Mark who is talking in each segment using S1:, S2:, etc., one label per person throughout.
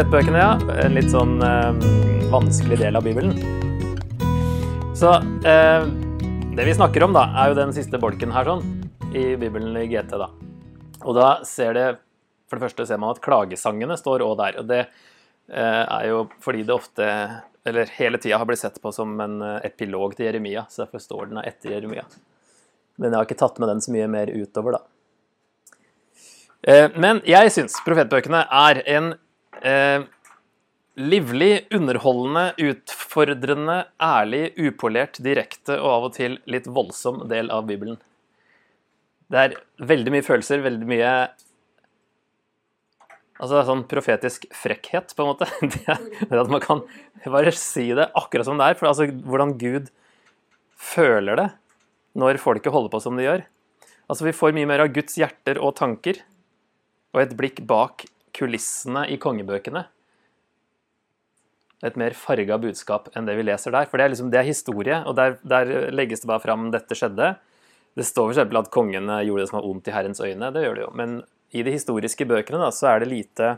S1: Profetbøkene, ja. En litt sånn eh, vanskelig del av Bibelen. Så eh, det vi snakker om, da, er jo den siste bolken her sånn, i Bibelen i GT, da. Og da ser det For det første ser man at klagesangene står òg der. Og det eh, er jo fordi det ofte, eller hele tida, har blitt sett på som en eh, epilog til Jeremia. Så derfor står den etter Jeremia. Men jeg har ikke tatt med den så mye mer utover, da. Eh, Men jeg syns profetbøkene er en eh, livlig, underholdende, utfordrende, ærlig, upolert, direkte og av og til litt voldsom del av Bibelen. Det er veldig mye følelser, veldig mye Altså det er sånn profetisk frekkhet, på en måte. Det at man kan bare si det akkurat som det er. For altså hvordan Gud føler det når folket holder på som de gjør. Altså Vi får mye mer av Guds hjerter og tanker, og et blikk bak kulissene i kongebøkene. Et mer farga budskap enn det vi leser der. For det er, liksom, det er historie, og der, der legges det bare fram dette skjedde. Det står f.eks. at kongene gjorde det som var ondt i Herrens øyne. Det gjør det jo. Men i de historiske bøkene da, så er det lite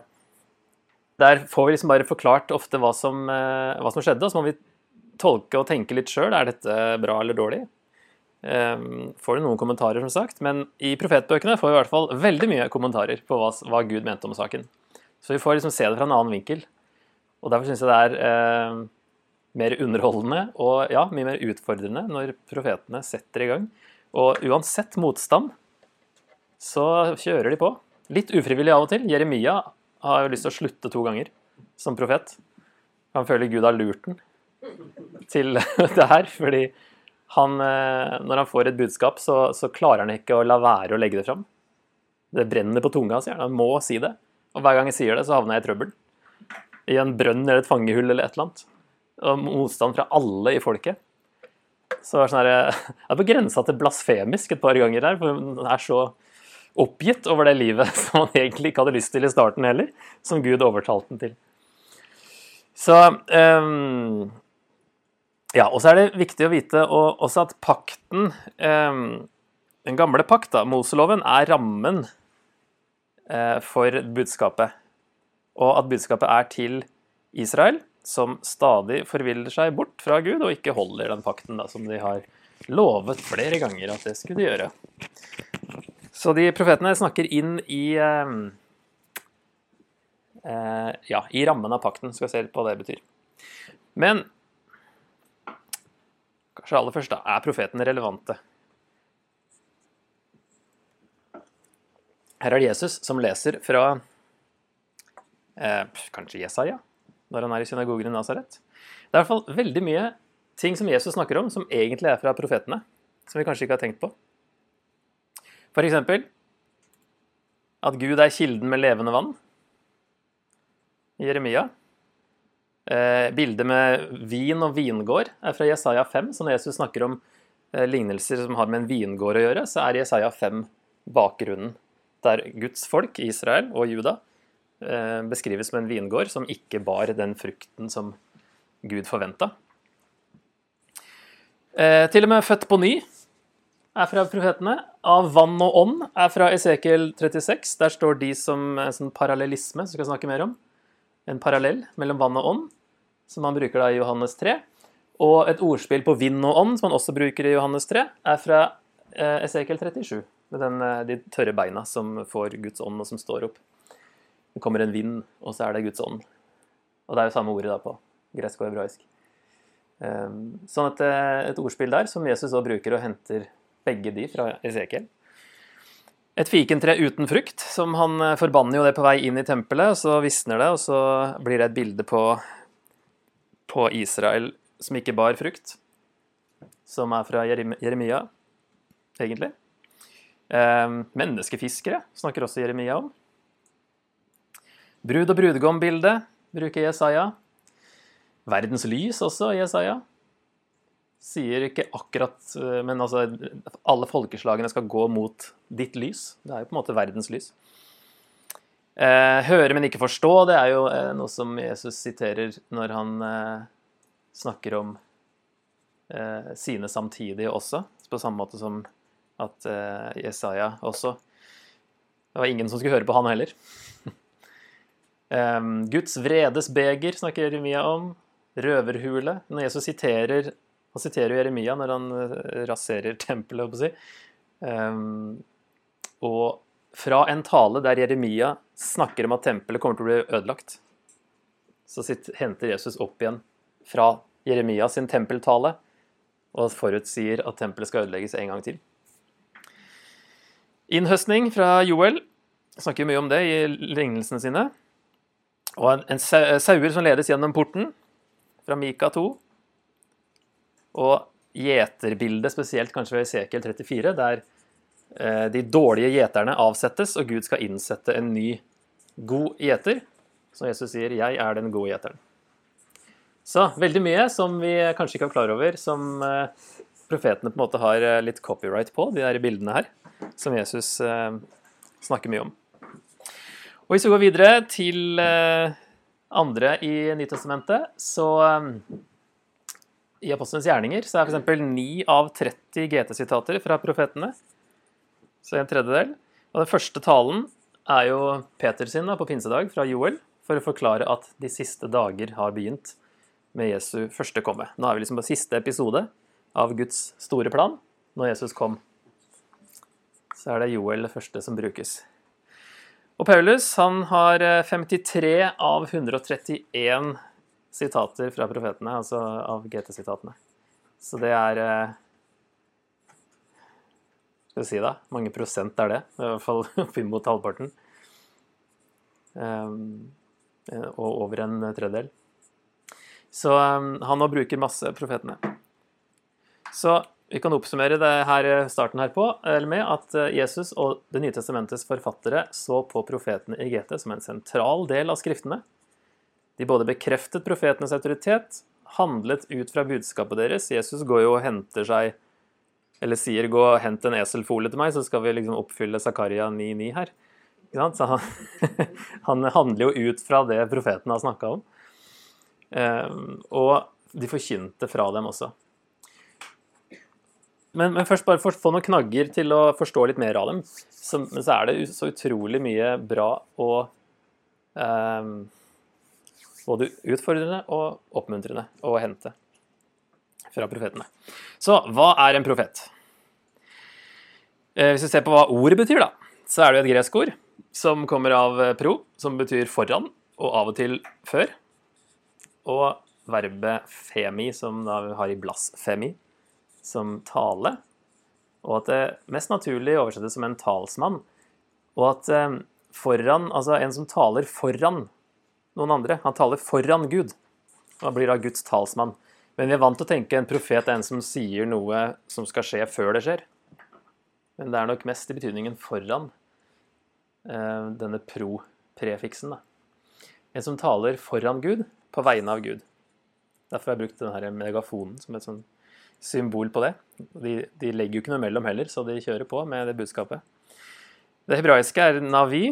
S1: Der får vi liksom bare forklart ofte hva som, eh, hva som skjedde, og så må vi tolke og tenke litt sjøl. Er dette bra eller dårlig? Um, får du noen kommentarer, som sagt, men i profetbøkene får vi i hvert fall veldig mye kommentarer på hva, hva Gud mente om saken. Så vi får liksom se det fra en annen vinkel. Og derfor syns jeg det er eh, mer underholdende og ja, mye mer utfordrende når profetene setter i gang. Og uansett motstand så kjører de på. Litt ufrivillig av og til. Jeremia har jo lyst til å slutte to ganger som profet. Han føler Gud har lurt den til det her, fordi han, eh, når han får et budskap, så, så, klarer han ikke å la være å legge det fram. Det brenner på tunga, sier han. Han må si det. Og hver gang jeg sier det, så havner jeg i trøbbel. I en brønn eller et fangehull eller et eller annet. Og motstand fra alle i folket. Så det er, sånn her, jeg er på grensa til blasfemisk et par ganger der, for han er så oppgitt over det livet som han egentlig ikke hadde lyst til i starten heller, som Gud overtalte den til. Så um, Ja, og så er det viktig å vite også at pakten um, Den gamle pakt, Moseloven, er rammen uh, for budskapet. Og at budskapet er til Israel, som stadig forviller seg bort fra Gud og ikke holder den pakten da, som de har lovet flere ganger at det skulle de gjøre. Så de profetene snakker inn i uh, uh, Ja, i rammen av pakten. Skal se på hva det betyr. Men kanskje aller først, da, er profetene relevante? Her er det Jesus som leser fra eh, kanskje Jesaja, når han er i synagogen i Nasaret. Det er i hvert fall veldig mye ting som Jesus snakker om, som egentlig er fra profetene. Som vi kanskje ikke har tenkt på. F.eks. at Gud er kilden med levende vann. I Jeremia. Eh, bildet med vin og vingård er fra Jesaja 5. Så når Jesus snakker om eh, lignelser som har med en vingård å gjøre, så er Jesaja 5 bakgrunnen. Der Guds folk, Israel og Juda, eh, beskrives som en vingård som ikke bar den frukten som Gud forventa. Til og med født på ny er fra profetene. Av vann og ånd er fra Esekiel 36. Der står de som en sånn parallellisme, som vi skal snakke mer om. En parallell mellom vann og ånd, som han bruker da i Johannes 3. Og et ordspill på vind og ånd, som han også bruker i Johannes 3, er fra eh, Esekiel 37. Med den, eh, de tørre beina som får Guds ånd, og som står opp. Det kommer en vind, og så er det Guds ånd. Og det er jo samme ordet da på gresk og hebraisk. Sånn at et ordspill der som Jesus også bruker og henter begge de fra Esekiel. Et fikentre uten frukt, som han eh, forbanner jo det på vei inn i tempelet, og så visner det, og så blir det et bilde på, på Israel som ikke bar frukt, som er fra Jeremia, egentlig. Eh, menneskefiskere snakker også Jeremia om. Brud- og brudgom-bilde bruker Jesaja. Verdens lys også, Jesaja sier ikke akkurat eh, Men altså, alle folkeslagene skal gå mot ditt lys. Det er jo på en måte verdens lys. Eh, høre, men ikke forstå, det er jo eh, noe som Jesus siterer når han eh, snakker om eh, sine samtidige også, på samme måte som at eh, Jesaja også Det var ingen som skulle høre på han heller. Guds vredes beger snakker Jeremia om. Røverhule. Når Jesus siterer Han siterer Jeremia når han eh, raserer tempelet, si. Um, og fra en tale der Jeremia snakker om at tempelet kommer til å bli ødelagt, så sitt, henter Jesus opp igjen fra Jeremia sin tempeltale og forutsier at tempelet skal ødelegges en gang til. Innhøstning fra Joel snakker mye om det i lignelsene sine. Og en, en sauer som ledes gjennom porten, fra Mika 2. Og gjeterbildet, spesielt kanskje ved Esekiel 34, der eh, de dårlige gjeterne avsettes, og Gud skal innsette en ny god gjeter. Så Jesus sier 'Jeg er den gode gjeteren'. Så veldig mye som vi kanskje ikke er klar over, som eh, profetene på en måte har eh, litt copyright på, de der bildene her, som Jesus snakker mye om. Og Hvis vi går videre til andre i Nytestamentet, så I Apostlenes gjerninger så er f.eks. 9 av 30 GT-sitater fra profetene. Så en tredjedel. Og den første talen er jo Peter sin da, på pinsedag fra Joel, for å forklare at de siste dager har begynt med Jesu første komme. Nå er vi liksom på siste episode av Guds store plan. Når Jesus kom, så er det Joel det første som brukes. Og Paulus han har 53 eh, av 131 sitater fra profetene, altså av GT-sitatene. Så det er eh, Skal vi si da, mange prosent er det? I hvert fall oppimot halvparten. Um, og over en tredjedel. Så um, han nå bruker masse profetene. Så vi kan oppsummere her, eh, starten her på, med at eh, Jesus og Det nye testamentets forfattere så på profetene i GT som en sentral del av skriftene. De både bekreftet profetenes autoritet, handlet ut fra budskapet deres. Jesus går jo og henter seg Eller sier 'gå og hent en eselfole til meg', så skal vi liksom oppfylle Zakaria 9.9 her. Så han, han, handler jo ut fra det profeten har snakka om. Ehm, og de forkynte fra dem også. Men, men, først bare for få noen knagger til å forstå litt mer av dem. Så, men så er det så utrolig mye bra og eh, Både utfordrende og oppmuntrende å hente fra profetene. Så hva er en profet? Eh, hvis vi ser på hva ordet betyr, da, så er det et gresk ord som kommer av pro, som betyr foran, og av og til før. Og verbet femi, som da vi har i blasfemi, som tale, og at det mest naturlig oversettes som en talsmann. Og at eh, foran, altså en som taler foran noen andre, han taler foran Gud. Og han blir da Guds talsmann. Men vi er vant til å tenke en profet er en som sier noe som skal skje før det skjer. Men det er nok mest i betydningen foran eh, denne pro-prefiksen. En som taler foran Gud, på vegne av Gud. Derfor har jeg brukt denne megafonen som et sånn symbol på det. De, de, legger jo ikke noe mellom heller, så de kjører på med det budskapet. Det hebraiske er navi,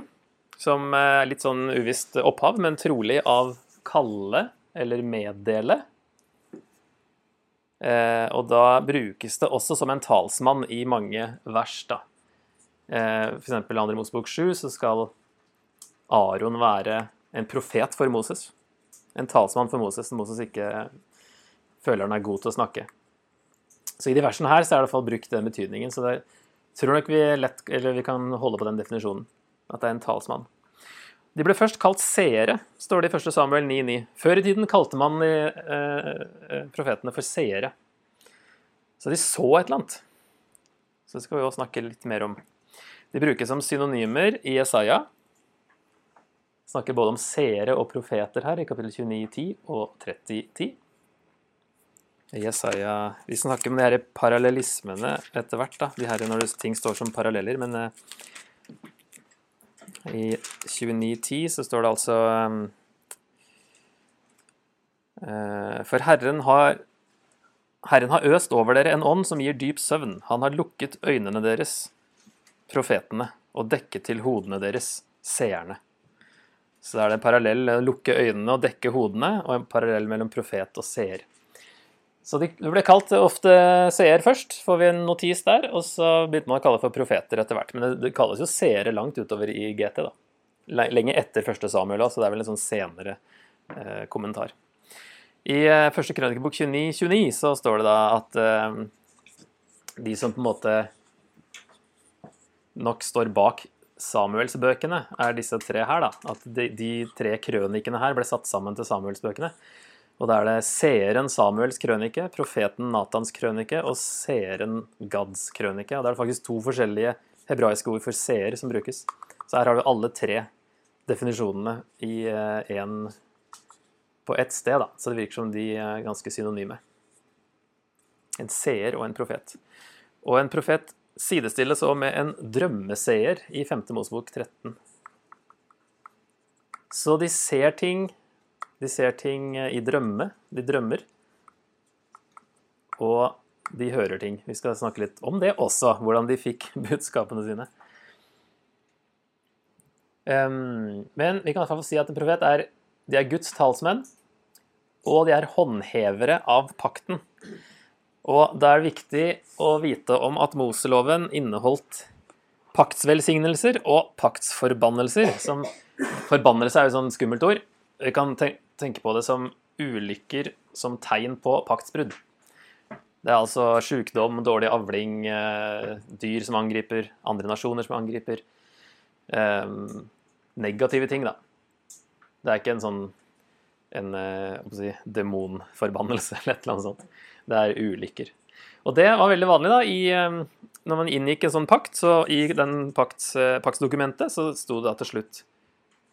S1: som er litt sånn uvisst opphav, men trolig av kalle eller meddele. Eh, og da brukes det også som en talsmann i mange vers, da. Eh, F.eks. i Andre Mosebok 7 så skal Aron være en profet for Moses. En talsmann for Moses når Moses ikke føler han er god til å snakke. Så i de versene her så er det i hvert fall brukt den betydningen. Så det tror nok vi, lett, vi kan holde på den definisjonen. At det er en talsmann. De ble først kalt seere, står det i 1. Samuel 9,9. Før i tiden kalte man eh, eh, profetene for seere. Så de så et eller annet. Så det skal vi også snakke litt mer om. De brukes som synonymer i Jesaja. Snakker både om seere og profeter her i kapittel 29,10 og 30,10. Jesaja Vi snakker om de her parallellismene etter hvert, da. De her når ting står som paralleller, men uh, i 29.10 så står det altså um, uh, For Herren har Herren har øst over dere en ånd som gir dyp søvn. Han har lukket øynene deres, profetene, og dekket til hodene deres, seerne. Så da er det en parallell å lukke øynene og dekke hodene, og en parallell mellom profet og seer. Så det ble kalt ofte seer først, får vi en notis der. Og så begynte man å kalle for profeter etter hvert. Men det, kalles jo seere langt utover i GT, da. lenge etter første Samuel så det er vel en sånn senere eh, kommentar. I eh, første krønikebok 29, 29 så står det da at eh, de som på en måte nok står bak Samuelsbøkene, er disse tre her. da, At de, de tre krønikene her ble satt sammen til Samuelsbøkene. Og da er det seeren Samuels krønike, profeten Natans krønike og seeren Gads krønike. Og da er det faktisk to forskjellige hebraiske ord for seer som brukes. Så her har du alle tre definisjonene i en, på ett sted, da. Så det virker som de er ganske synonyme. En seer og en profet. Og en profet sidestilles så med en drømmeseer i 5. Mosebok 13. Så de ser ting De ser ting i drømme. De drømmer. Og de hører ting. Vi skal snakke litt om det også, hvordan de fikk budskapene sine. Men vi kan i hvert fall si at en profet er, de er Guds talsmenn, og de er håndhevere av pakten. Og da er det viktig å vite om at Moseloven inneholdt paktsvelsignelser og paktsforbannelser. Som, forbannelse er jo et sånn skummelt ord. Vi kan ten- tenke på det som ulykker som tegn på paktsbrudd. Det er altså sykdom, dårlig avling, eh, dyr som angriper, andre nasjoner som angriper. eh, negative ting, da. Det er ikke en sånn en eh, si, demonforbannelse eller et eller annet sånt. Det er ulykker. Og det var veldig vanlig da, i, når man inngikk en sånn pakt, så i den pakts, paktsdokumentet så sto det da til slutt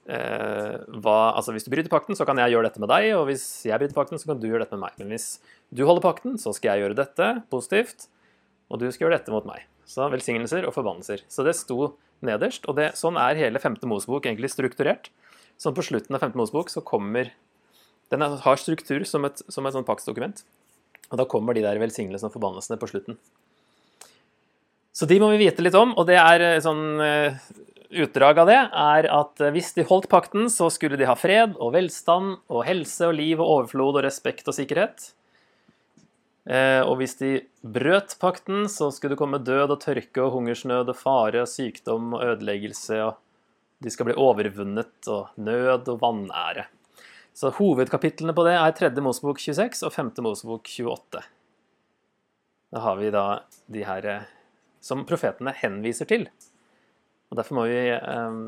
S1: hva, altså Hvis du bryter pakten, så kan jeg gjøre dette med deg, og hvis jeg bryter pakten, så kan du gjøre dette med meg. Men hvis du holder pakten, så skal jeg gjøre dette positivt, og du skal gjøre dette mot meg. Så velsignelser og forbannelser. Så det sto nederst, og det, sånn er hele femte Mosebok egentlig strukturert. Sånn på slutten av femte Mosebok så kommer Den har struktur som et, som et sånt paktsdokument. Og da kommer de der velsignelsene og forbannelsene på slutten. Så de må vi vite litt om, og det er eh, sånn eh, utdrag av det er at eh, hvis de holdt pakten, så skulle de ha fred og velstand og helse og liv og overflod og respekt og sikkerhet. Eh, Og hvis de brøt pakten, så skulle det komme død og tørke og hungersnød og fare og sykdom og ødeleggelse, og de skal bli overvunnet og nød og vanære. Så hovedkapitlene på det er 3. Mosebok 26 og 5. Mosebok 28. Da har vi da de her eh, som profetene henviser til. Og Derfor må vi eh,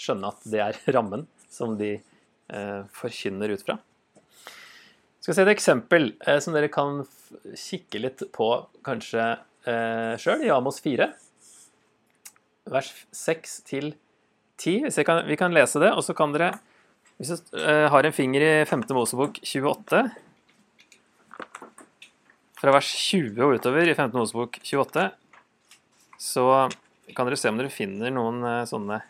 S1: skjønne at det er rammen som de eh, forkynner ut fra. Jeg Skal se et eksempel eh, som dere kan kikke litt på kanskje eh, sjøl, i Amos 4, vers 6 til 10. Hvis jeg kan, vi kan lese det, og så kan dere Hvis du eh, har en finger i 5. Mosebok 28, fra vers 20 og utover i 15. Mosebok 28, så kan dere se om dere finner noen eh, sånne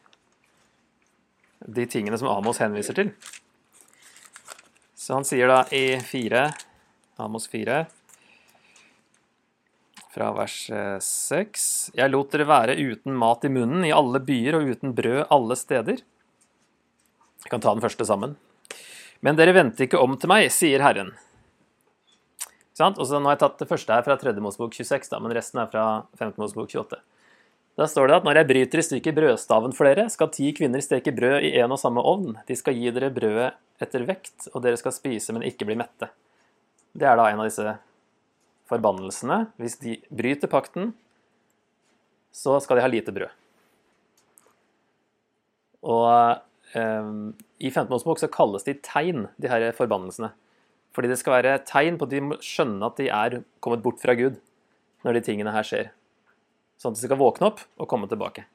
S1: De tingene som Amos henviser til. Så han sier da i 4, Amos 4, fra vers eh, 6 Jeg lot dere være uten mat i munnen i alle byer og uten brød alle steder. Jeg kan ta den første sammen. Men dere vendte ikke om til meg, sier Herren. Og så Nå har jeg tatt det første her fra 3. Mosebok 26, da, men resten er fra 5. Mosebok 28. Da står det at når jeg bryter i stykker brødstaven for dere, skal ti kvinner steke brød i en og samme ovn. De skal gi dere brødet etter vekt, og dere skal spise, men ikke bli mette. Det er da en av disse forbannelsene. Hvis de bryter pakten, så skal de ha lite brød. Og eh, i 15. Mosebok så kalles de tegn, de her forbannelsene. Fordi det skal være tegn på at de må skjønne at de er kommet bort fra Gud når de tingene her skjer. Sånn at de skal våkne opp og komme tilbake.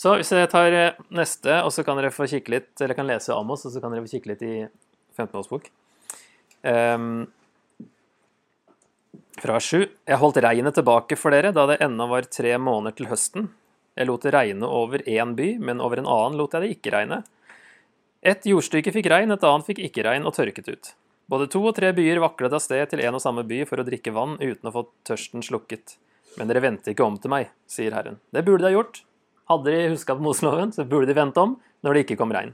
S1: Så hvis jeg tar eh, neste, og så kan dere få kikke litt, eller kan lese Amos, og så kan dere få kikke litt i 15-årsbok. Um, fra vers 7. Jeg holdt regnet tilbake for dere da det ennå var tre måneder til høsten. Jeg lot det regne over én by, men over en annen lot jeg det ikke regne. Et jordstykke fikk regn, et annet fikk ikke regn og tørket ut. Både to og tre byer vaklet av sted til en og samme by for å drikke vann uten å få tørsten slukket. Men dere vendte ikke om til meg, sier Herren. Det burde de ha gjort. Hadde de huska på Moseloven, så burde de vente om når det ikke kom regn.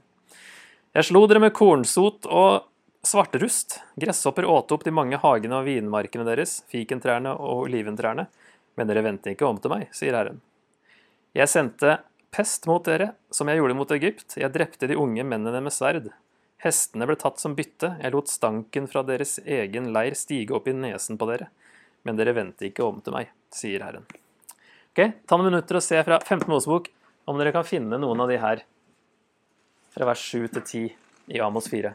S1: Jeg slo dere med kornsot og svarterust. Gresshopper åt opp de mange hagene og vinmarkene deres, fikentrærne og oliventrærne. Men dere vendte ikke om til meg, sier Herren. Jeg sendte pest mot dere, som jeg gjorde mot Egypt. Jeg drepte de unge mennene med sverd. Hestene ble tatt som bytte. Jeg lot stanken fra deres egen leir stige opp i nesen på dere. Men dere vendte ikke om til meg, sier Herren. Ok, Ta noen minutter og se fra 15. Mosebok om dere kan finne noen av de her fra vers 7 til 10 i Amos 4.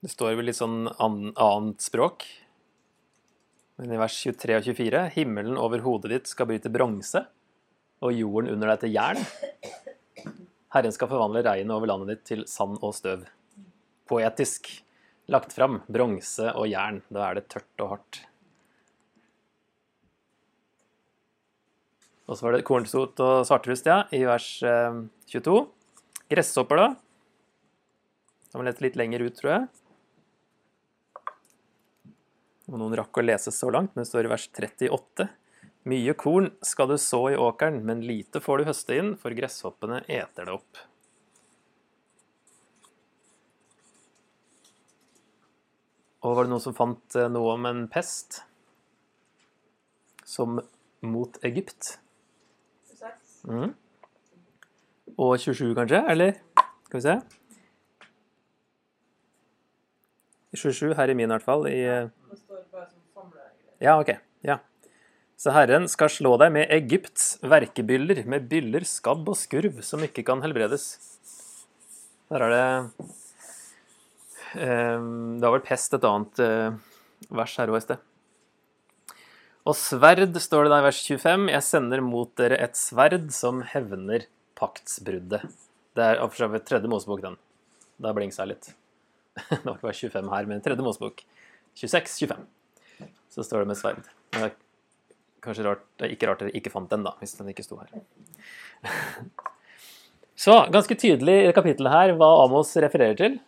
S1: Det står vel litt sånn an annet språk. Men i vers 23 og 24 himmelen over hodet ditt skal bli til bronse, og jorden under deg til jern. Herren skal forvandle regnet over landet ditt til sand og støv. Poetisk lagt fram. Bronse og jern. Da er det tørt og hardt. Og så var det kornsot og svartrust, ja, i vers 22. Eh, Gresshopper, da. Som lette litt lenger ut, tror jeg. Om noen rakk å lese så langt, men det står i vers 38. Mye korn skal du så i åkeren, men lite får du høste inn, for gresshoppene eter det opp. Og var det noen som fant eh, noe om en pest som mot Egypt? Mm. Og 27, kanskje? Eller? Skal vi se. 27 her i min, i hvert fall. I, ja, OK. Ja. Så Herren skal slå deg med Egypts verkebyller, med byller, skabb og skurv som ikke kan helbredes. Der er det Ehm, det var vel pest et annet eh, vers her òg i sted. Og sverd, står det da i vers 25. Jeg sender mot dere et sverd som hevner paktsbruddet. Det er for så vidt tredje Mosebok, den. Da blingsa jeg litt. Det var ikke bare 25 her, men tredje Mosebok. 26-25. Så står det med sverd. Kanskje rart, det er ikke rart dere ikke fant den, da, hvis den ikke sto her. Så ganske tydelig i kapittelet her hva Amos refererer til.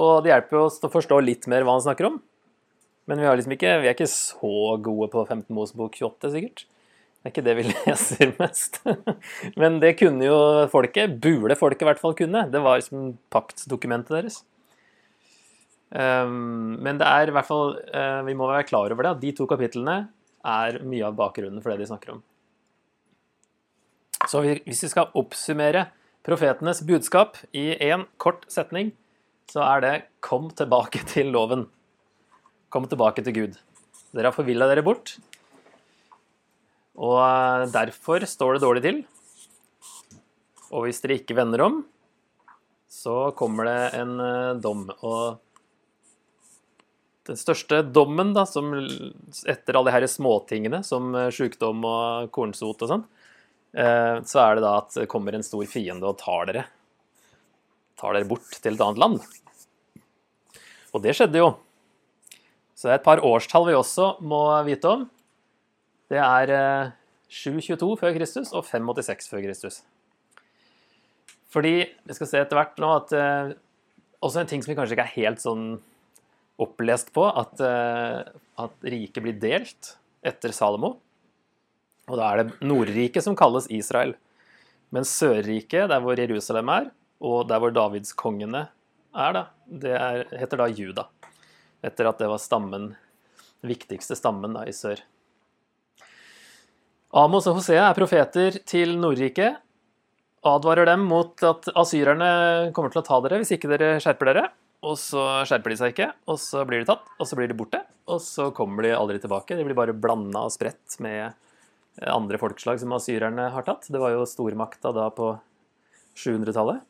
S1: Og det hjelper oss til å forstå litt mer hva han snakker om. Men vi, liksom ikke, vi er ikke så gode på 15 Mosebok 28, sikkert. Det er ikke det vi leser mest. Men det kunne jo folket, burde folket i hvert fall kunne. Det var liksom paktdokumentet deres. Ehm, men det er i hvert fall, eh, vi må være klar over det, at de to kapitlene er mye av bakgrunnen for det de snakker om. Så hvis vi skal oppsummere profetenes budskap i én kort setning, så er det 'kom tilbake til loven'. Kom tilbake til Gud. Dere har forvilla dere bort. Og eh, derfor står det dårlig til. Og hvis dere ikke vender om, så kommer det en eh, dom. Og den største dommen, da, som etter alle disse småtingene, som eh, sykdom og kornsot og sånn, så er det da at det kommer en stor fiende og tar dere. Tar dere bort til et annet land. Og det skjedde jo. Så det er et par årstall vi også må vite om. Det er 722 eh, før Kristus og 586 før Kristus. Fordi vi skal se etter hvert nå at Også en ting som vi kanskje ikke er helt sånn opplest på, at, uh, at riket blir delt etter Salomo. Og da er det Nordriket som kalles Israel. Men Sørriket, der hvor Jerusalem er, og der hvor davidskongene er, da, det er, heter da Juda. Etter at det var stammen, den viktigste stammen da, i sør. Amos og Hosea er profeter til Nordriket. Advarer dem mot at asyrerne kommer til å ta dere hvis ikke dere skjerper dere. Og så skjerper de seg ikke, og så blir de tatt, og så blir de borte. Og så kommer de aldri tilbake. De blir bare blanda og spredt med andre folkeslag som asyrerne har tatt. Det var jo stormakta da på 700-tallet.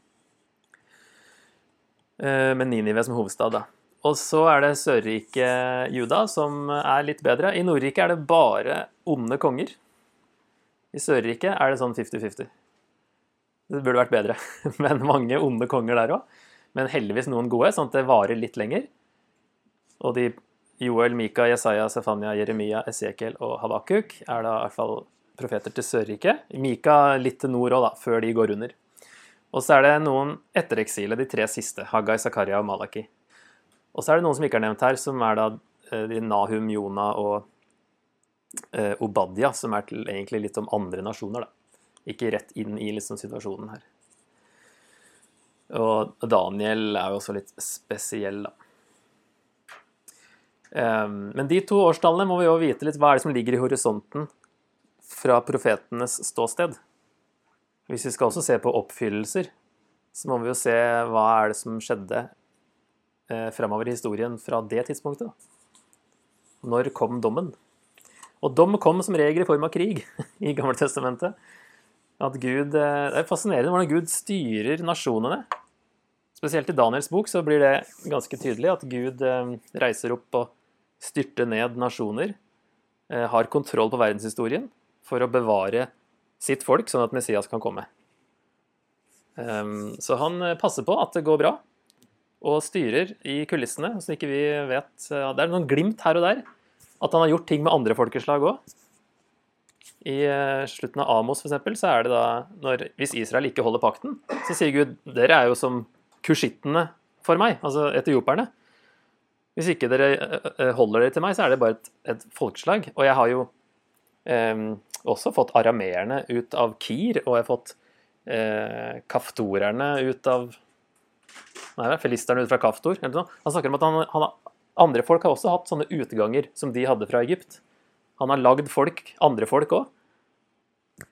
S1: Eh, med Ninive som hovedstad. da. Og så er det Sørriket Juda, som er litt bedre. I Nordriket er det bare onde konger. I Sørriket er det sånn 50-50. Det burde vært bedre, men mange onde konger der òg. Men heldigvis noen gode, sånn at det varer litt lenger. Og de Joel, Mika, Jesaja, Sefania, Jeremia, Esekiel og Habakuk er da i hvert fall profeter til Sørriket. Mika litt til nord òg, da, før de går under. Og så er det noen etter eksilet, de tre siste. Haggai, Zakaria og Malaki. Og så er det noen som ikke er nevnt her, som er da eh, Nahum, Jonah og eh, Obadia, som er til egentlig litt om andre nasjoner, da. Ikke rett inn i liksom situasjonen her. Og Daniel er jo også litt spesiell, da. Um, men de to årstallene må vi jo vite litt hva er det som ligger i horisonten fra profetenes ståsted. Hvis vi skal også se på oppfyllelser, så må vi jo se hva er det som skjedde eh, fremover i historien fra det tidspunktet. Når kom dommen? Og dom kom som regel i form av krig i Gammeltestamentet. At Gud, eh, det er fascinerende hvordan Gud styrer nasjonene. Spesielt i Daniels bok så blir det ganske tydelig at Gud eh, reiser opp og styrter ned nasjoner. Eh, har kontroll på verdenshistorien for å bevare sitt folk, sånn at Messias kan komme. Ehm, så han passer på at det går bra, og styrer i kulissene, så ikke vi vet Det er noen glimt her og der at han har gjort ting med andre folkeslag òg. I eh, slutten av Amos eksempel, så er det da når, Hvis Israel ikke holder pakten, så sier Gud dere er jo som kushittene for meg, altså etioperne. Hvis ikke dere eh, eh, holder dere til meg, så er det bare et, et folkeslag. Og jeg har jo eh, også fått arameerne ut av Kir, og jeg har fått eh, kaftorerne ut av Nei, filisterne ut fra Kaftor. Han snakker om at han, han, andre folk har også hatt sånne utganger som de hadde fra Egypt. Han har lagd folk, andre folk òg.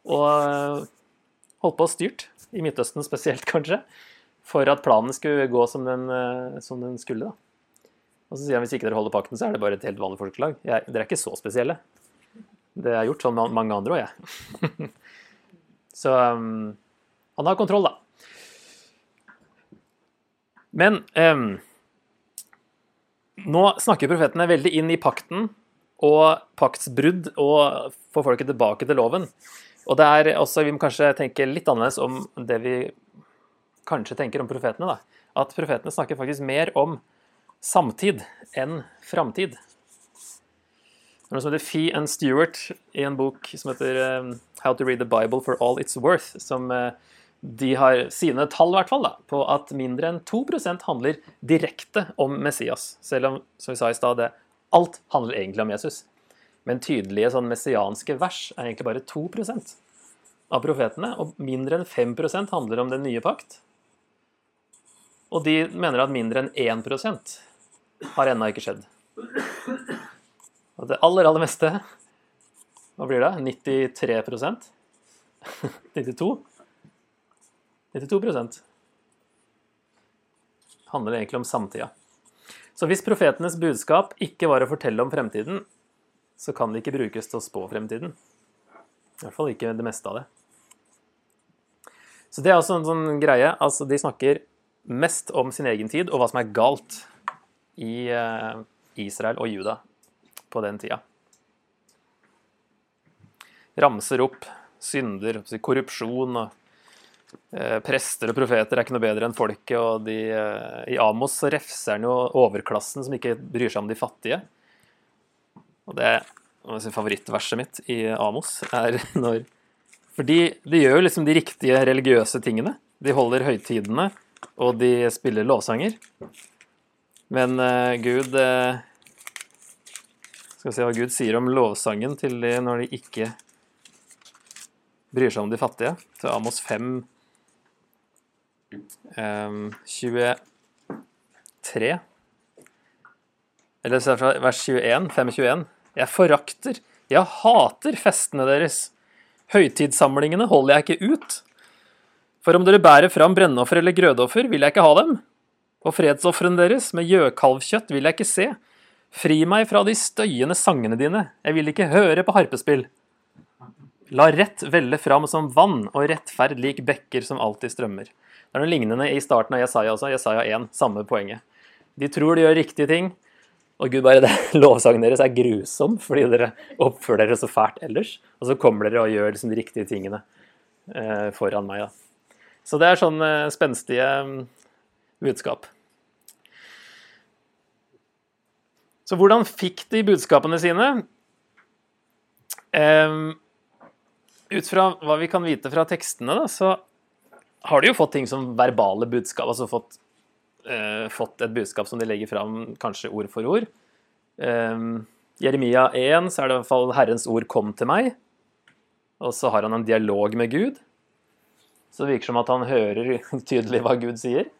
S1: Og eh, holdt på og styrt, i Midtøsten spesielt kanskje, for at planen skulle gå som den, eh, som den skulle. da. Og så sier han hvis ikke dere holder pakten, så er det bare et helt vanlig folkeslag. Jeg, dere er ikke så spesielle. Det har gjort sånn med mange andre òg, jeg. så um, han har kontroll, da. Men um, nå snakker profetene veldig inn i pakten og paktsbrudd og får folket tilbake til loven. Og det er også, Vi må kanskje tenke litt annerledes om det vi kanskje tenker om profetene. da. At profetene snakker faktisk mer om samtid enn framtid. Det er noe som heter Fee and Stewart i en bok som heter um, How to read the Bible for all it's worth, som uh, de har sine tall i hvert fall da, på at mindre enn 2% handler direkte om Messias. Selv om, som vi sa i stad, alt handler egentlig om Jesus. Men tydelige sånn messianske vers er egentlig bare 2% av profetene. Og mindre enn 5% handler om den nye pakt. Og de mener at mindre enn 1% har ennå ikke skjedd. Og det aller, aller meste Hva blir det? 93% 92 92 handler egentlig om samtida. Så hvis profetenes budskap ikke var å fortelle om fremtiden, så kan det ikke brukes til å spå fremtiden. I hvert fall ikke det meste av det. Så det er også en sånn greie. Altså, de snakker mest om sin egen tid og hva som er galt i eh, Israel og Juda på den tida. Ramser opp synder, korrupsjon og Eh, prester og profeter er ikke noe bedre enn folket, og de, eh, i Amos så refser han jo overklassen som ikke bryr seg om de fattige. Og det er favorittverset mitt i Amos er når For de, de gjør liksom de riktige religiøse tingene. De holder høytidene, og de spiller lovsanger. Men uh, Gud uh, Skal vi se hva Gud sier om lovsangen til de når de ikke bryr seg om de fattige. Til Amos 5, 23 Eller er det fra vers 21, 521. Jeg forakter, jeg hater festene deres. Høytidssamlingene holder jeg ikke ut. For om dere bærer fram brennoffer eller grødoffer, vil jeg ikke ha dem. Og fredsofrene deres med gjøkalvkjøtt vil jeg ikke se. Fri meg fra de støyende sangene dine, jeg vil ikke høre på harpespill. La rett velle fram som vann, og rettferd lik bekker som alltid strømmer. Det er noe lignende i starten av Jesaja også. Jesaja 1, samme poenget. De tror de gjør riktige ting, og Gud bare det, lovsangen deres er grusom fordi dere oppfører dere så fælt ellers. Og så kommer dere og gjør liksom de riktige tingene eh, foran meg. Da. Så det er sånn eh, spenstige mm, budskap. Så hvordan fikk de budskapene sine? Eh, ut fra hva vi kan vite fra tekstene, da, så har de jo fått ting som verbale budskap, altså fått, uh, fått et budskap som de legger fram kanskje ord for ord. Um, Jeremia 1 så er det i hvert fall 'Herrens ord kom til meg', og så har han en dialog med Gud. Så det virker som at han hører tydelig hva Gud sier.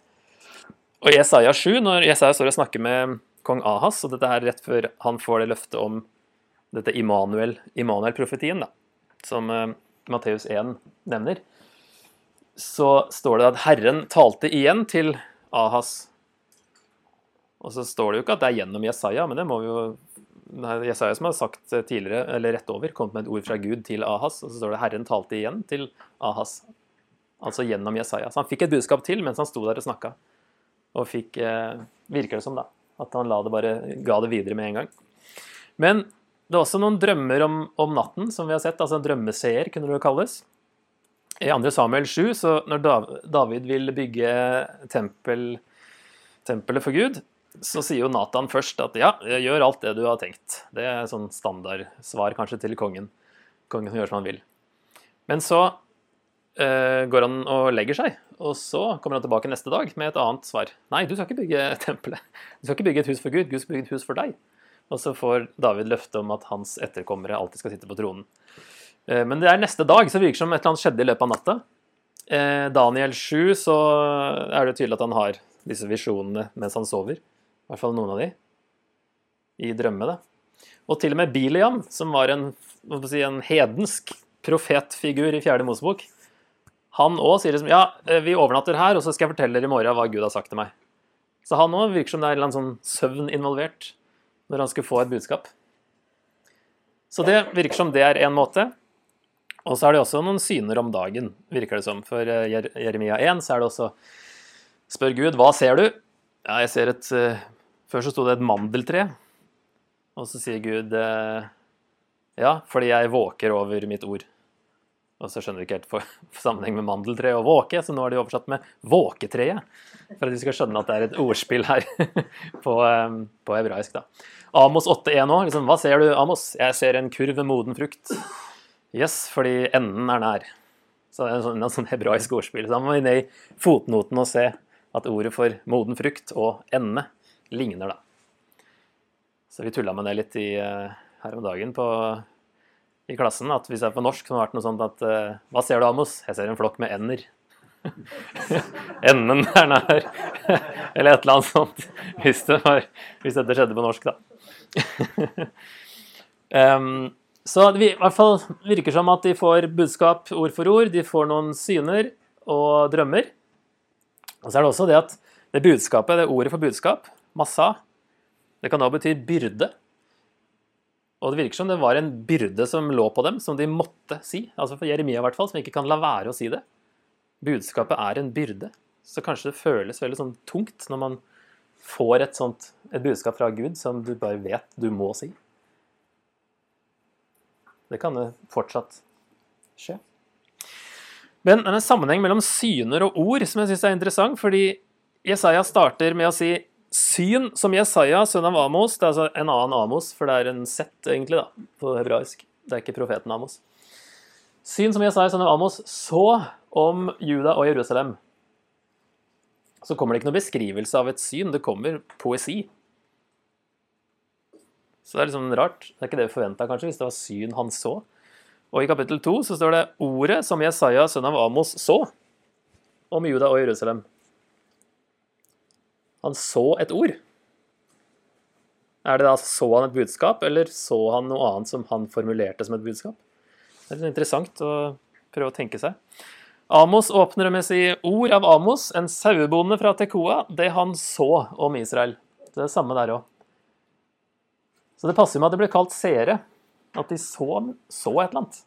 S1: Og i Jesaja 7, når Jesaja står og snakker med kong Ahas, og dette er rett før han får det løftet om dette Immanuel-profetien, Immanuel som uh, Matteus 1 nevner, så står det at Herren talte igjen til Ahas. Og så står det jo ikke at det er gjennom Jesaja, men det må vi jo er Jesaja som har sagt tidligere, eller rett over, kommet med et ord fra Gud til Ahas. Og så står det 'Herren talte igjen til Ahas'. Altså gjennom Jesaja. Så han fikk et budskap til mens han sto der og snakka. Og fikk eh, Virker det som, da. At han det bare, ga det videre med en gang. Men det er også noen drømmer om, om natten, som vi har sett. Altså en drømmeseer, kunne det jo kalles. I 2. Samuel 7, så når David vil bygge tempel, tempelet for Gud, så sier jo Nathan først at ja, gjør alt det du har tenkt. Det er sånn standardsvar kanskje til kongen. Kongen gjør som han vil. Men så går han og legger seg, og så kommer han tilbake neste dag med et annet svar. Nei, du skal ikke bygge tempelet. Du skal ikke bygge et hus for Gud, Gud skal bygge et hus for deg. Og så får David løfte om at hans etterkommere alltid skal sitte på tronen. Uh, men det er neste dag, så virker det som et eller annet skjedde i løpet av natta. Uh, Daniel 7, så er det tydelig at han har disse visjonene mens han sover. I hvert fall noen av de. I drømme, Og til og med Biliam, som var en, si, en hedensk profetfigur i Fjerde Mosebok, han òg sier liksom Ja, eh, vi overnatter her, og så skal jeg fortelle dere i morgen hva Gud har sagt til meg. Så han òg virker som det er en eller annen sånn søvn involvert når han skulle få et budskap. Så det virker som det er én måte. Og så er det også noen syner om dagen, virker det som. For eh, Jeremia 1 så er det også Spør Gud, hva ser du? Ja, jeg ser et eh, før så sto det et mandeltre, og så sier Gud ja, fordi jeg våker over mitt ord. Og så skjønner de ikke helt for, for sammenheng med mandeltre og våke, så nå har de oversatt med våketreet. For at de skal skjønne at det er et ordspill her på, eh, på hebraisk. da. Amos 8.1 òg. Liksom, hva ser du, Amos? Jeg ser en kurv med moden frukt. Yes, fordi enden er nær. Så det er en sånn, en sånn hebraisk ordspill. Så da må vi ned i fotnoten og se at ordet for moden frukt og ende ligner, da. Så vi tulla med det litt i, uh, her om dagen på, i klassen. At hvis jeg er på norsk, så har det vært noe sånt at uh, Hva ser du, Amos? Jeg ser en flokk med ender. Enden er nær. eller et eller annet sånt. Hvis, det var, hvis dette skjedde på norsk, da. um, så det i hvert fall virker som at de får budskap ord for ord. De får noen syner og drømmer. Og så er det også det at det budskapet, det ordet for budskap, massa. Det kan da bety byrde. Og det virker som det var en byrde som lå på dem, som de måtte si. Altså for Jeremia i hvert fall, som ikke kan la være å si det. Budskapet er en byrde. Så kanskje det føles veldig sånn tungt når man får et sånt et budskap fra Gud som du bare vet du må si. Det kan fortsatt skje. Men det er en sammenheng mellom syner og ord som jeg syns er interessant, fordi Jesaja starter med å si Syn som Jesaja, sønn av Amos. Det er altså en annen Amos, for det er en sett, egentlig, da, på hebraisk. Det er ikke profeten Amos. Syn som Jesaja, sønn av Amos, så om Juda og Jerusalem. Så kommer det ikke noen beskrivelse av et syn, det kommer poesi. Så det er liksom rart. Det er ikke det vi forventa, kanskje, hvis det var syn han så. Og i kapittel to så står det ordet som Jesaja, sønn av Amos, så om Juda og Jerusalem. Han så et ord. Er det da Så han et budskap, eller så han noe annet som han formulerte som et budskap? Det er litt interessant å prøve å tenke seg. Amos åpner med å si ord av Amos, en sauebonde fra Tekoa, det han så om Israel. Det er det samme der òg. Så det passer med at det ble kalt seere. At de så, så et eller annet.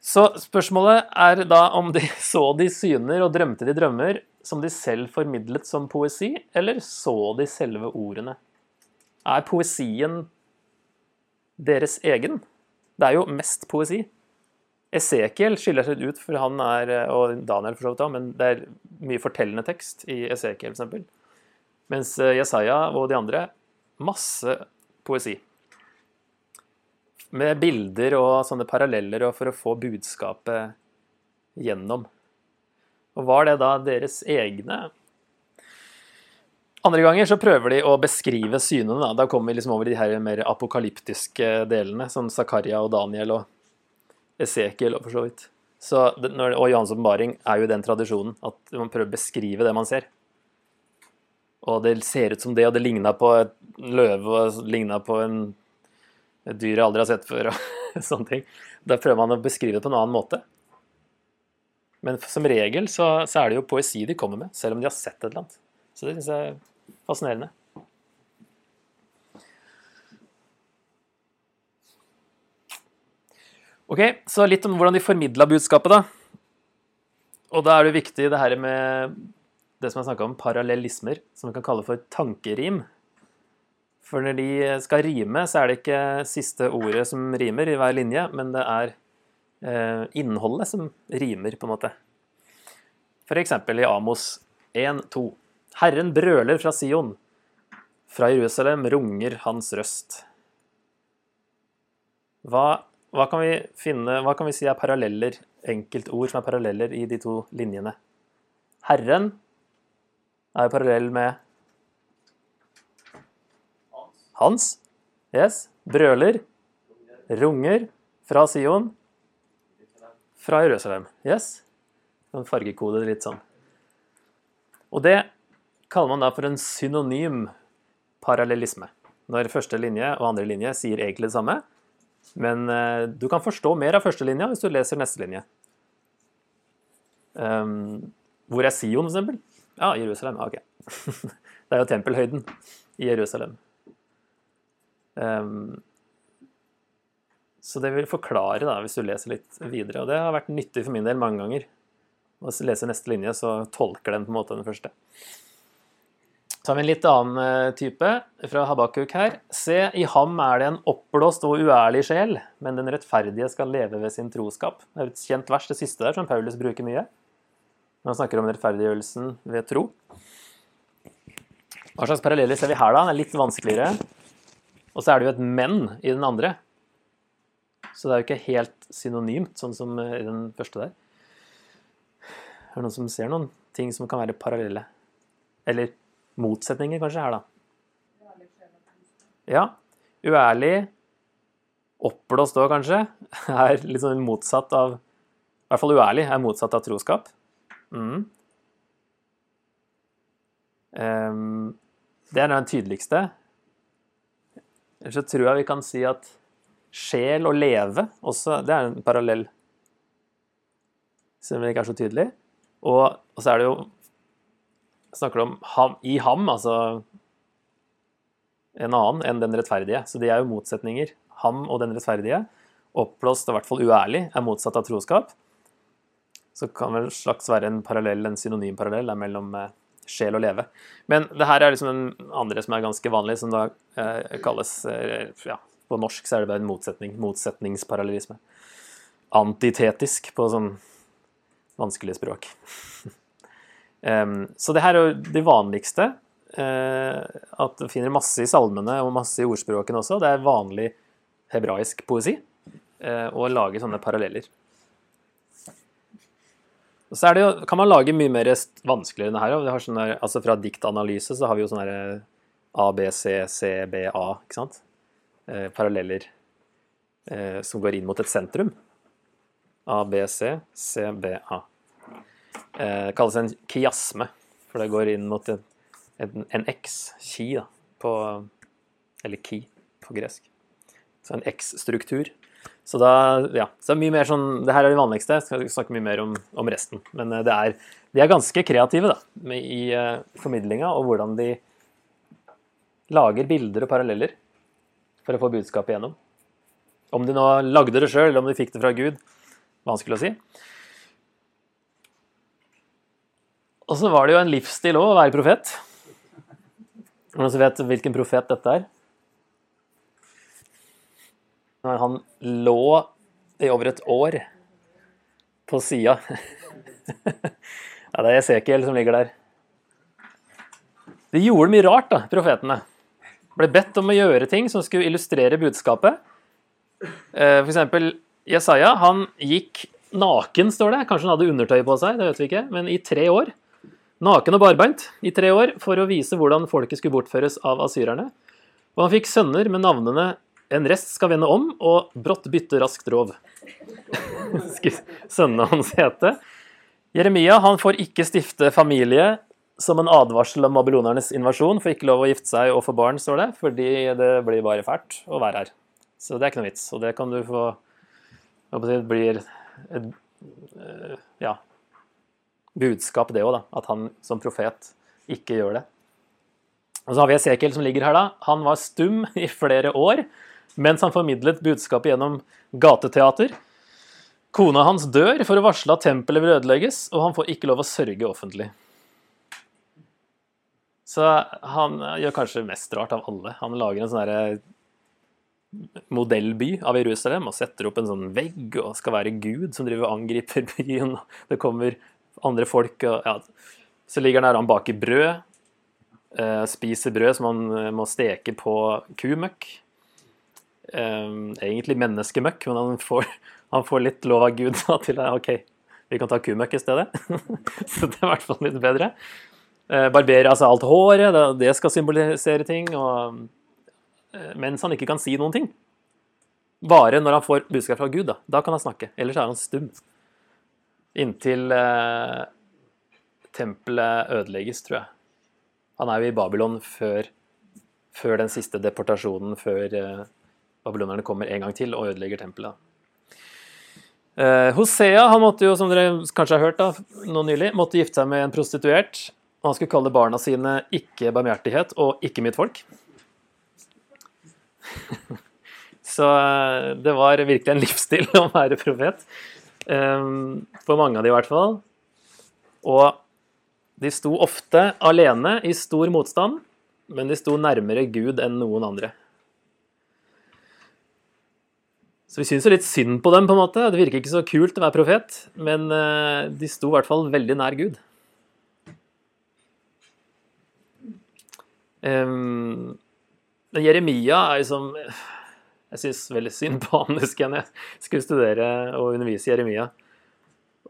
S1: Så spørsmålet er da om de så de syner og drømte de drømmer, som de selv formidlet som poesi, eller så de selve ordene? Er poesien deres egen? Det er jo mest poesi. Esekiel skiller seg ut, for han er, og Daniel for så vidt òg, men det er mye fortellende tekst i Esekiel f.eks. Mens eh, Jesaja og de andre masse poesi. Med bilder og sånne paralleller for å få budskapet gjennom. Og var det da deres egne? Andre ganger så prøver de å beskrive synene. Da, da kommer vi liksom over de her mer apokalyptiske delene, som Zakaria og Daniel og Esekiel og for så vidt. Så, og Johans åpenbaring er jo den tradisjonen at man prøver å beskrive det man ser. Og det ser ut som det, og det ligna på et løve og ligna på en, dyr jeg aldri har sett før. og sånne ting. Da prøver man å beskrive det på en annen måte. Men som regel så, så er det jo poesi de kommer med, selv om de har sett et eller annet. Så det syns jeg er fascinerende. Ok, så litt om hvordan de formidla budskapet, da. Og da er det viktig det her med det som jeg snakka om, parallellismer, som vi kan kalle for tankerim. For når de skal rime, så er det ikke siste ordet som rimer i hver linje, men det er eh, innholdet som rimer, på en måte. Eksempel i Amos 1-2. Herren brøler fra Sion. Fra Jerusalem runger hans røst. Hva hva kan vi finne, hva kan vi si er paralleller, enkeltord som er paralleller i de to linjene? Herren er parallell med Hans. Yes. Brøler. Runger. Fra Sion. Fra Jerusalem. Yes. En fargekode litt sånn. Og det kaller man da for en synonym parallellisme. Når første linje og andre linje sier egentlig det samme, men uh, du kan forstå mer av første linja hvis du leser neste linje. Um, hvor er Sion, for eksempel? Ja, Jerusalem. ok. det er jo tempelhøyden i Jerusalem. Um, så det vil forklare, da, hvis du leser litt videre. Og det har vært nyttig for min del mange ganger. Å lese neste linje, så tolker den på en måte den første. Så har vi en litt annen eh, type fra Habakuk her. Se, i ham er det en oppblåst og uærlig sjel, men den rettferdige skal leve ved sin troskap. Det er et kjent vers, det siste der, som Paulus bruker mye. Når han snakker om rettferdiggjørelsen ved tro. Hva slags paralleller ser vi her, da? Den er litt vanskeligere. Og så er det jo et 'men' i den andre. Så det er jo ikke helt synonymt, sånn som i den første der. Er det noen som ser noen ting som kan være parallelle? Eller motsetninger kanskje her, da. Ja. Uærlig, oppblåst òg kanskje, er litt sånn motsatt av I hvert fall uærlig er motsatt av troskap. Mm. Um, det er den tydeligste. Ellers så tror jeg vi kan si at sjel og leve også, det er en parallell. Selv om det ikke er så tydelig. Og, og så er det jo snakker du om ham, i ham, altså en annen enn den rettferdige. Så de er jo motsetninger. Ham og den rettferdige, oppblåst og i hvert fall uærlig, er motsatt av troskap. Så kan vel slags være en parallell, en synonym parallell mellom eh, sjel og leve. Men det her er liksom den andre som er ganske vanlig, som da eh, kalles eh, ja, På norsk så er det bare en motsetning. Motsetningsparallellisme. Antitetisk på sånn vanskelig språk. Um, så det her er jo det vanligste. Uh, at du finner masse i salmene og masse i ordspråkene også. Det er vanlig hebraisk poesi uh, å lage sånne paralleller. Og så jo, kan man lage mye mer vanskeligere enn det her. Sånne, altså fra diktanalyse så har vi jo sånne A, B, C, C, B, A. ikke sant? Eh, paralleller som går inn mot et sentrum. A, B, C, C, B, A eh, kalles en kiasme, for det går inn mot en, en, en X, ki, da, på Eller ki på gresk. Så en X-struktur. Så da, ja, så det er mye mer sånn, det her er det vanligste, jeg skal snakke mye mer om, om resten. Men eh, det er, de er ganske kreative da, med, i uh, formidlinga og hvordan de lager bilder og paralleller for å få budskapet igjennom. Om de nå lagde det sjøl, eller om de fikk det fra Gud, vanskelig å si. Og så var det jo en livsstil òg å være profet. Noen som vet hvilken profet dette er? Når han lå i over et år på sida Ja, det er Esekiel som ligger der. De gjorde mye rart, da, profetene. Ble bedt om å gjøre ting som skulle illustrere budskapet. Eh, for eksempel Jesaja. Han gikk naken, står det. Kanskje han hadde undertøy på seg, det vet vi ikke. Men i tre år naken og barbeint i tre år for å vise hvordan folket skulle bortføres av asyrerne. Og han fikk sønner med navnene En rest skal vende om, og Brått bytte raskt rov. Sønnene hans hete. Jeremia han får ikke stifte familie som en advarsel om babylonernes invasjon. Får ikke lov å gifte seg og få barn, står det, fordi det blir bare fælt å være her. Så det er ikke noe vits. Og det kan du få Det blir et eh, ja, budskap, det òg. At han som profet ikke gjør det. Og så har vi Esekiel som ligger her, da. Han var stum i flere år mens han formidlet budskapet gjennom gateteater. Kona hans dør for å varsle at tempelet vil ødelegges, og han får ikke lov å sørge offentlig. Så han gjør kanskje mest rart av alle. Han lager en sånn modellby av Jerusalem og setter opp en sånn vegg og skal være Gud som driver og angriper byen. Det kommer andre folk og ja. Så ligger han der, han baker brød. Uh, spiser brød som han uh, må steke på kumøkk. Um, egentlig menneskemøkk, men han får, han får, litt lov av Gud da, til at OK, vi kan ta kumøkk i stedet. så det er i hvert fall litt bedre. Uh, barberer altså alt håret, det, det skal symbolisere ting. Og, mens han ikke kan si noen ting. Bare når han får budskap fra Gud, da, da kan han snakke. Ellers er han stum. Inntil tempelet ødelegges, tror jeg. Han er jo i Babylon før, før den siste deportasjonen, før babylonerne kommer en gang til og ødelegger tempelet. Eh, Hosea han måtte jo, som dere kanskje har hørt da, nå nylig, måtte gifte seg med en prostituert. Og han skulle kalle barna sine ikke barmhjertighet og ikke mitt folk. Så eh, det var virkelig en livsstil å være profet. Eh, for mange av de i hvert fall. Og de sto ofte alene i stor motstand, men de sto nærmere Gud enn noen andre. Så vi syns jo litt synd på dem, på en måte. Det virker ikke så kult å være profet, men eh, de sto i hvert fall veldig nær Gud. Um, Jeremia er jo som Jeg syns veldig synd på han, husker jeg, når jeg skulle studere og undervise Jeremia.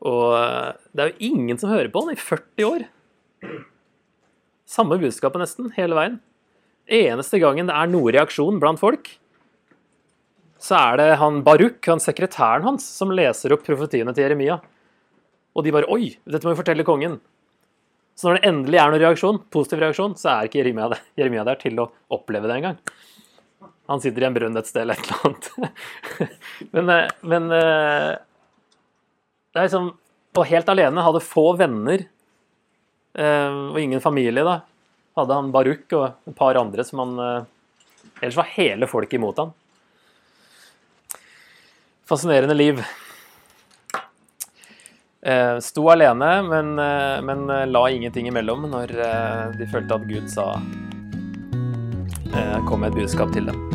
S1: Og eh, det er jo ingen som hører på han i 40 år. Samme budskapet nesten, hele veien. Eneste gangen det er noe reaksjon blant folk, så er det han Baruk, han sekretæren hans, som leser opp profetiene til Jeremia. Og de bare Oi, dette må vi fortelle kongen. Så når det endelig er noen reaksjon, positiv reaksjon, så er ikke Jeremia der, Jeremia der til å oppleve det engang. Han sitter i en brønn et sted eller et eller annet. men, eh, men eh, det er liksom Og helt alene, hadde få venner Eh, og ingen familie, da. Hadde han Baruk og et par andre som han Ellers var hele folket imot han. Fascinerende liv. Eh, sto alene, men, men la ingenting imellom når de følte at Gud sa kom med et budskap til dem.